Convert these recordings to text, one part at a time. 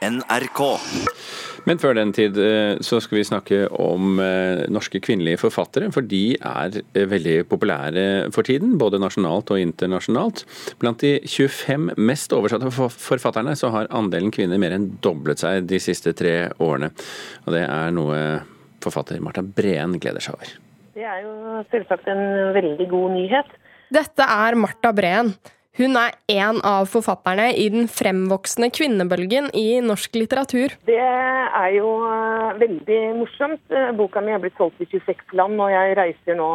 NRK. Men før den tid eh, så skal vi snakke om eh, norske kvinnelige forfattere, for de er eh, veldig populære for tiden, både nasjonalt og internasjonalt. Blant de 25 mest oversatte forfatterne så har andelen kvinner mer enn doblet seg de siste tre årene. Og det er noe forfatter Marta Breen gleder seg over. Det er jo selvsagt en veldig god nyhet. Dette er Marta Breen. Hun er en av forfatterne i den fremvoksende kvinnebølgen i norsk litteratur. Det er jo eh, veldig morsomt. Eh, boka mi er blitt solgt i 26 land, og jeg reiser nå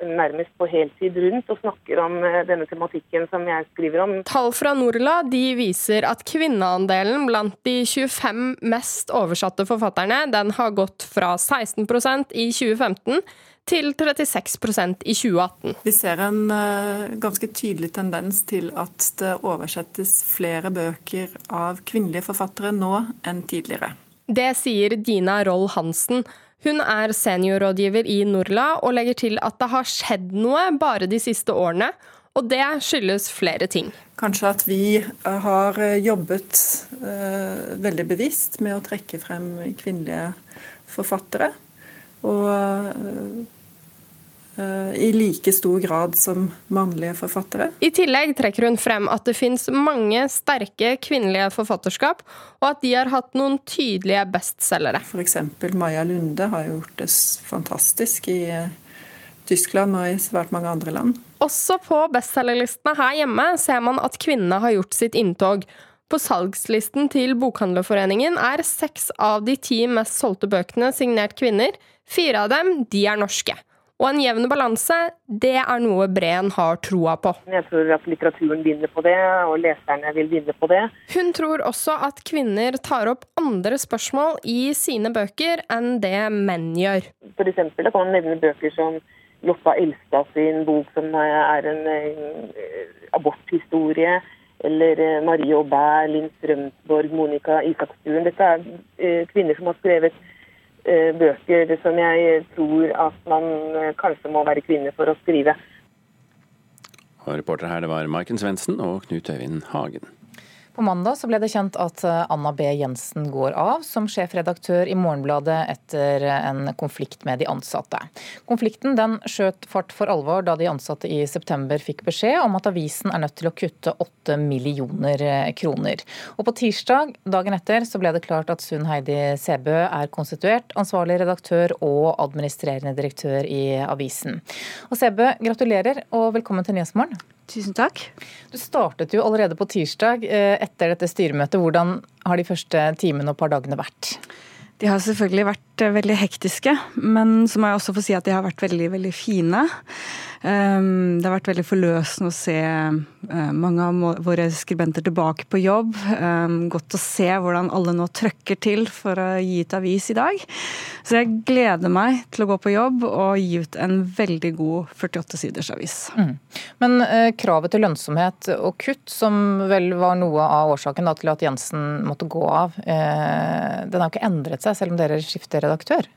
nærmest på heltid rundt og snakker om eh, denne tematikken som jeg skriver om. Tall fra Norla de viser at kvinneandelen blant de 25 mest oversatte forfatterne den har gått fra 16% i 2015 til 36% i 2018. Vi ser en uh, ganske tydelig tendens til at det oversettes flere bøker av kvinnelige forfattere nå enn tidligere. Det sier Dina Roll Hansen. Hun er seniorrådgiver i Norla og legger til at det har skjedd noe bare de siste årene. Og det skyldes flere ting. Kanskje at vi eh, har eh, jobbet uh, veldig bevisst med å trekke frem kvinnelige forfattere. Og uh, i like stor grad som mannlige forfattere. I tillegg trekker hun frem at det finnes mange sterke kvinnelige forfatterskap, og at de har hatt noen tydelige bestselgere. F.eks. Maja Lunde har gjort det fantastisk i eh, Tyskland og i svært mange andre land. Også på bestselgerlistene her hjemme ser man at kvinnene har gjort sitt inntog. På salgslisten til Bokhandlerforeningen er seks av de ti mest solgte bøkene signert kvinner. Fire av dem de er norske. Og en jevn balanse, det er noe Breen har troa på. Jeg tror at litteraturen vinner på det, og leserne vil vinne på det. Hun tror også at kvinner tar opp andre spørsmål i sine bøker enn det menn gjør. For eksempel, kan man nevne bøker som Loppa Elstad sin bok som er en eh, aborthistorie eller eh, Marie Aubert, Linn Strømsborg, Monica Isakstuen. Dette er eh, kvinner som har skrevet Eh, bøker som jeg tror at man kanskje må være kvinne for å skrive. Og reporter her det var Maiken Svendsen og Knut Øyvind Hagen. På mandag ble det kjent at eh, Anna B. Jensen går av som sjefredaktør i Morgenbladet etter en konflikt med de ansatte. Konflikten den skjøt fart for alvor da de ansatte i september fikk beskjed om at avisen er nødt til å kutte åtte millioner eh, kroner. Og på tirsdag, dagen etter, så ble det klart at Sunn Heidi Sebø er konstituert ansvarlig redaktør og administrerende direktør i avisen. Og Sebø, gratulerer og velkommen til Nyhetsmorgen. Tusen takk. Du startet jo allerede på tirsdag eh, etter dette styremøtet. Hvordan har de første timene og par dagene vært? De har selvfølgelig vært eh, veldig hektiske, men så må jeg også få si at de har vært veldig, veldig fine. Ehm, det har vært veldig forløsende å se eh, mange av våre skribenter tilbake på jobb. Ehm, godt å se hvordan alle nå trøkker til for å gi ut avis i dag. Så jeg gleder meg til å gå på jobb og gi ut en veldig god 48 siders avis. Mm. Men eh, kravet til lønnsomhet og kutt, som vel var noe av årsaken da, til at Jensen måtte gå av, eh, den har jo ikke endret seg selv om dere skifter redaktør?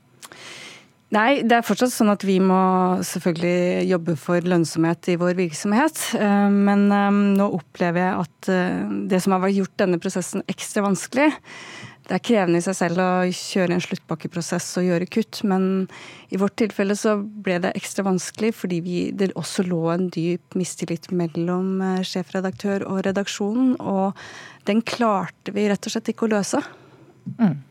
Nei, det er fortsatt sånn at vi må selvfølgelig jobbe for lønnsomhet i vår virksomhet. Eh, men eh, nå opplever jeg at eh, det som har gjort denne prosessen ekstra vanskelig Det er krevende i seg selv å kjøre en sluttpakkeprosess og gjøre kutt, men i vårt tilfelle så ble det ekstra vanskelig fordi vi, det også lå en dyp mistillit mellom sjefredaktør og redaksjonen, og den klarte vi rett og slett ikke å løse. Mm.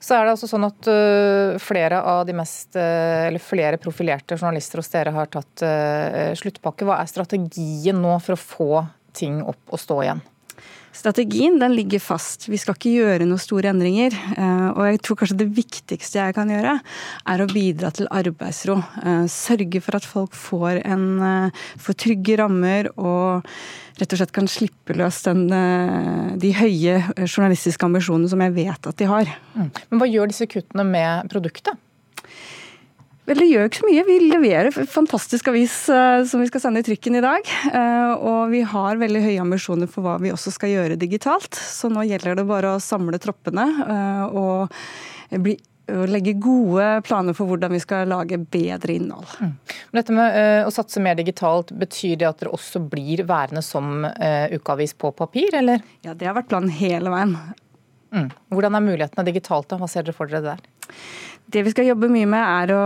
Så er det altså sånn at uh, flere av de mest, uh, eller flere profilerte journalister hos dere har tatt uh, sluttpakke. Hva er strategien nå for å få ting opp og stå igjen? Strategien den ligger fast. Vi skal ikke gjøre noen store endringer. Og jeg tror kanskje det viktigste jeg kan gjøre, er å bidra til arbeidsro. Sørge for at folk får, en, får trygge rammer og rett og slett kan slippe løs den, eh, de høye journalistiske ambisjonene som jeg vet at de har. Mm. Men Hva gjør disse kuttene med produktet? Vel, Det gjør ikke så mye. Vi leverer fantastisk avis uh, som vi skal sende i trykken i dag. Uh, og vi har veldig høye ambisjoner for hva vi også skal gjøre digitalt. Så nå gjelder det bare å samle troppene uh, og bli å legge gode planer for hvordan vi skal lage bedre innhold. Mm. Men dette med å satse mer digitalt, betyr det at dere også blir værende som ukeavis på papir, eller? Ja, det har vært planen hele veien. Mm. Hvordan er mulighetene digitalt, da? Hva ser dere for dere der? Det vi skal jobbe mye med, er å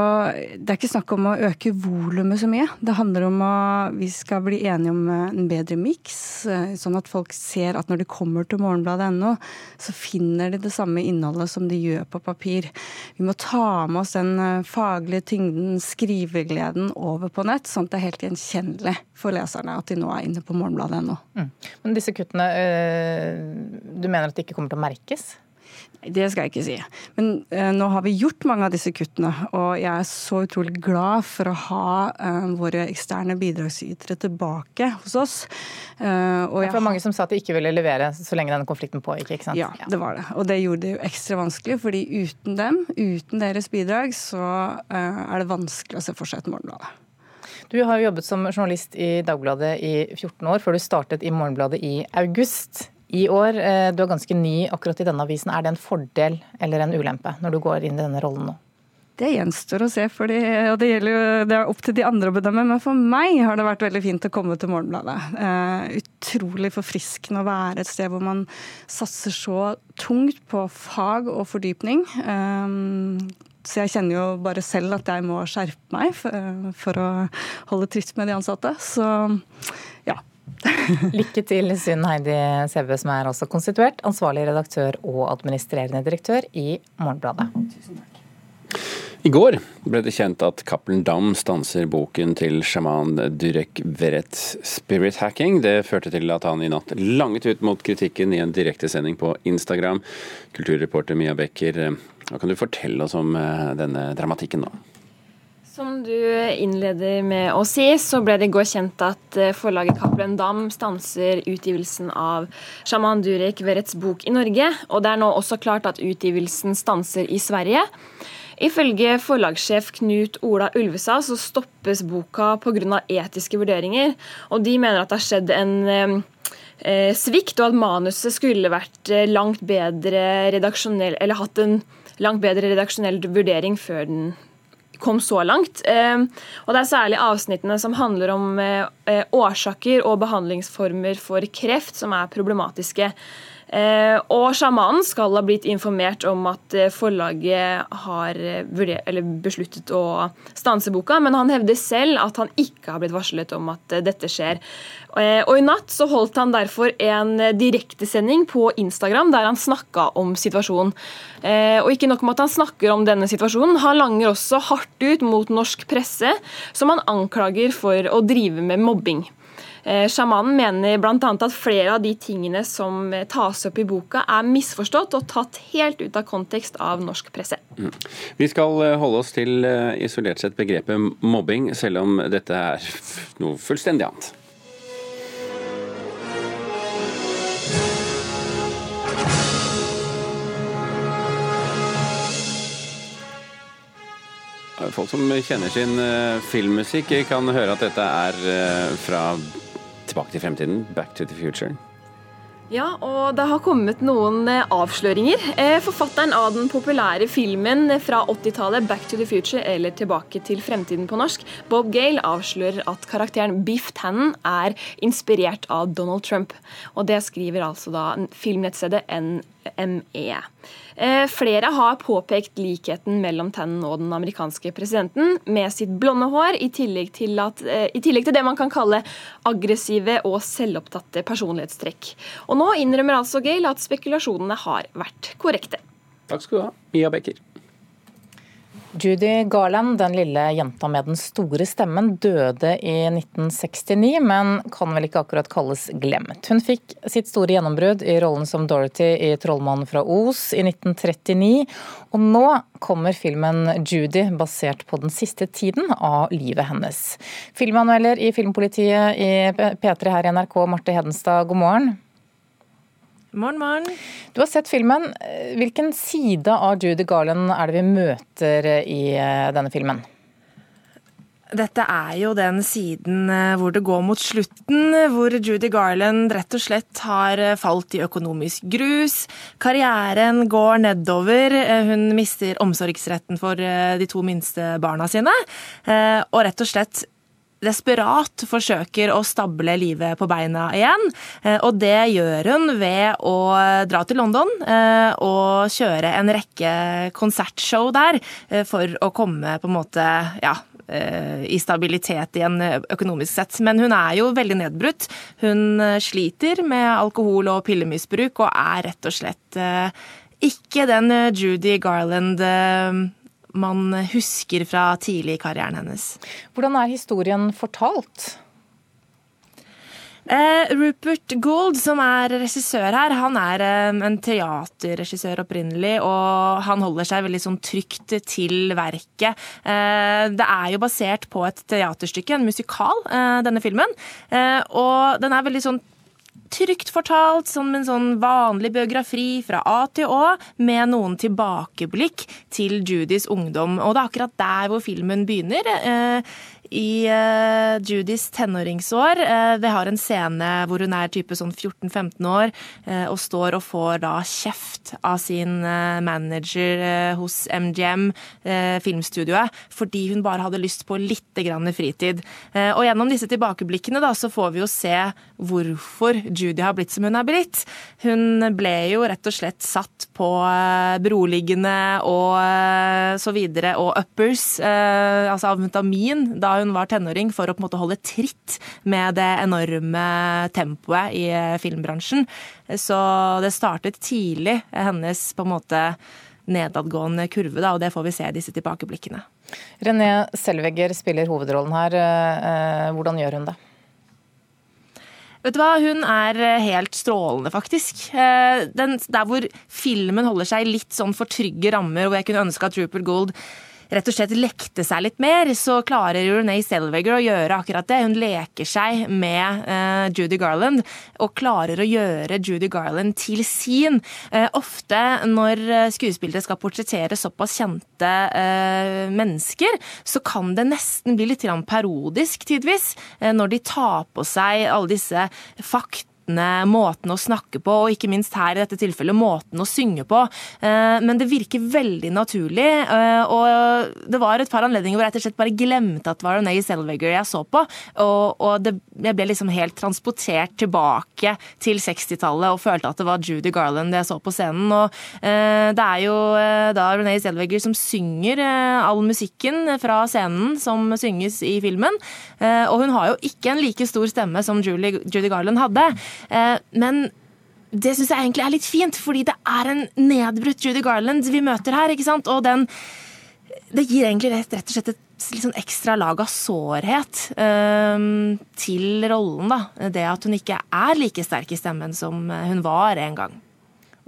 Det er ikke snakk om å øke volumet så mye. Det handler om å Vi skal bli enige om en bedre miks, eh, sånn at folk ser at når de kommer til morgenbladet.no, så finner de det samme innholdet som de gjør på papir. Vi må ta med oss den eh, faglige tyngden, skrivegleden, over på nett, sånn at det er helt gjenkjennelig for leserne at de nå er inne på morgenbladet.no. Mm. Men disse kuttene, du mener at de ikke kommer til å merkes? Det skal jeg ikke si. Men eh, nå har vi gjort mange av disse kuttene, og jeg er så utrolig glad for å ha eh, våre eksterne bidragsytere tilbake hos oss. Eh, det var mange som sa at de ikke ville levere så lenge denne konflikten pågikk, ikke sant? Ja, det var det. Og det gjorde det jo ekstra vanskelig, fordi uten dem, uten deres bidrag, så er det vanskelig å se for seg et Morgenbladet. Du har jo jobbet som journalist i Dagbladet i 14 år, før du startet i Morgenbladet i august i år. Eh, du er ganske ny akkurat i denne avisen. Er det en fordel eller en ulempe når du går inn i denne rollen nå? Det gjenstår å se, fordi, og det, jo, det er opp til de andre å bedømme. Men for meg har det vært veldig fint å komme til Morgenbladet. Uh, utrolig forfriskende å være et sted hvor man satser så tungt på fag og fordypning. Um, så jeg kjenner jo bare selv at jeg må skjerpe meg for, for å holde tritt med de ansatte. Så Lykke til, Sunn Heidi Sebbe, som er også konstituert ansvarlig redaktør og administrerende direktør i Morgenbladet. Tusen takk. I går ble det kjent at Cappelen Dam stanser boken til sjaman Durek Verrett 'Spirit Hacking'. Det førte til at han i natt langet ut mot kritikken i en direktesending på Instagram. Kulturreporter Mia Becker, hva kan du fortelle oss om eh, denne dramatikken nå? Som du innleder med å si, så ble det i går kjent at eh, forlaget Cappelen Dam stanser utgivelsen av sjaman Durek Verets bok i Norge. Og det er nå også klart at utgivelsen stanser i Sverige. Ifølge forlagssjef Knut Ola Ulvestad så stoppes boka pga. etiske vurderinger. Og de mener at det har skjedd en eh, eh, svikt, og at manuset skulle vært eh, langt bedre redaksjonell, eller hatt en langt bedre redaksjonell vurdering før den kom så langt. Ehm, og det er særlig avsnittene som handler om eh, eh, årsaker og behandlingsformer for kreft som er problematiske. Eh, og sjamanen skal ha blitt informert om at eh, forlaget har eh, besluttet å stanse boka, men han hevder selv at han ikke har blitt varslet om at dette skjer. Og I natt så holdt han derfor en direktesending på Instagram der han snakka om situasjonen. Og ikke nok med at han snakker om denne situasjonen, han langer også hardt ut mot norsk presse, som han anklager for å drive med mobbing. Eh, sjamanen mener bl.a. at flere av de tingene som eh, tas opp i boka, er misforstått og tatt helt ut av kontekst av norsk presse. Mm. Vi skal eh, holde oss til isolert sett begrepet mobbing, selv om dette er noe fullstendig annet. Folk som kjenner sin filmmusikk, kan høre at dette er fra Tilbake til fremtiden, Back to the Future. Ja, og det har kommet noen eh, avsløringer. Eh, forfatteren av den populære filmen fra 80-tallet, 'Back to the Future', eller 'Tilbake til fremtiden' på norsk, Bob Gale, avslører at karakteren Biff Tannen er inspirert av Donald Trump. Og det skriver altså da filmnettstedet NME. Eh, flere har påpekt likheten mellom Tannen og den amerikanske presidenten med sitt blonde hår, i tillegg, til at, eh, i tillegg til det man kan kalle aggressive og selvopptatte personlighetstrekk. Og nå innrømmer altså Gale at spekulasjonene har vært korrekte. Takk skal du ha, Mia Becker. Judy Garland, den lille jenta med den store stemmen, døde i 1969, men kan vel ikke akkurat kalles glemt. Hun fikk sitt store gjennombrudd i rollen som Dorothy i 'Trollmannen fra Os' i 1939, og nå kommer filmen 'Judy', basert på den siste tiden av livet hennes. Filmanmelder i Filmpolitiet i P3 her i NRK, Marte Hedenstad, god morgen. Morgen, morgen. Du har sett filmen. Hvilken side av Judy Garland er det vi møter i eh, denne filmen? Dette er jo den siden eh, hvor det går mot slutten, hvor Judy Garland rett og slett har eh, falt i økonomisk grus. Karrieren går nedover. Hun mister omsorgsretten for de to minste barna sine. Og rett og slett desperat forsøker å stable livet på beina igjen. Og det gjør hun ved å dra til London og kjøre en rekke konsertshow der for å komme på en måte ja, i stabilitet igjen økonomisk sett. Men hun er jo veldig nedbrutt. Hun sliter med alkohol- og pillemisbruk og er rett og slett ikke den Judy Garland man husker fra tidlig i karrieren hennes. Hvordan er historien fortalt? Eh, Rupert Gould, som er regissør her, han er eh, en teaterregissør opprinnelig, og han holder seg veldig sånn trygt til verket. Eh, det er jo basert på et teaterstykke, en musikal, eh, denne filmen, eh, og den er veldig sånn trygt fortalt som en sånn vanlig biografi fra A til Å, med noen tilbakeblikk til Judys ungdom. Og det er akkurat der hvor filmen begynner. Eh, i uh, Judys tenåringsår. Uh, vi har en scene hvor hun er type sånn 14-15 år uh, og står og får da kjeft av sin manager hos MGM, filmstudioet, fordi hun bare hadde lyst på litt grann fritid. og gjennom disse tilbakeblikkene da, så får vi jo se hvorfor Judy har blitt som hun er blitt. Hun ble jo rett og slett satt på beroliggende og så videre, og uppers, altså amfetamin, da hun var tenåring for å på en måte holde tritt med det enorme tempoet i eh, filmbransjen. Så det startet tidlig, hennes på en måte nedadgående kurve, da, og det får vi se i disse tilbakeblikkene. René Selvegger spiller hovedrollen her. Eh, hvordan gjør hun det? Vet du hva, Hun er helt strålende, faktisk. Eh, den, der hvor filmen holder seg litt sånn for trygge rammer, hvor jeg kunne ønske at Rupert Gould rett og slett lekte seg litt mer, så klarer Renee Selvager å gjøre akkurat det. Hun leker seg med uh, Judy Garland og klarer å gjøre Judy Garland til sin. Uh, ofte når eh, skuespillere skal portrettere såpass kjente uh, mennesker, så kan det nesten bli litt parodisk tidvis, når de tar på seg alle disse fakta måtene, måten å snakke på, og ikke minst her i dette tilfellet måten å synge på. Eh, men det virker veldig naturlig, eh, og det var et par anledninger hvor jeg rett og slett bare glemte at det var Renee Selvager jeg så på, og, og det, jeg ble liksom helt transportert tilbake til 60-tallet og følte at det var Judy Garland jeg så på scenen. Og eh, det er jo da Renee Selvager som synger all musikken fra scenen som synges i filmen, og hun har jo ikke en like stor stemme som Julie, Judy Garland hadde. Eh, men det syns jeg egentlig er litt fint, fordi det er en nedbrutt Judy Garland vi møter her. ikke sant? Og den Det gir egentlig rett, rett og slett et litt sånn ekstra lag av sårhet um, til rollen. da. Det at hun ikke er like sterk i stemmen som hun var en gang.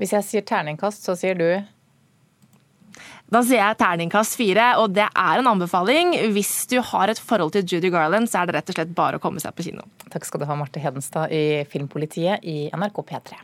Hvis jeg sier terningkast, så sier du? Da sier jeg terningkast fire, og det er en anbefaling. Hvis du har et forhold til Judy Garland, så er det rett og slett bare å komme seg på kino. Takk skal du ha, Marte Hedenstad i Filmpolitiet i NRK P3.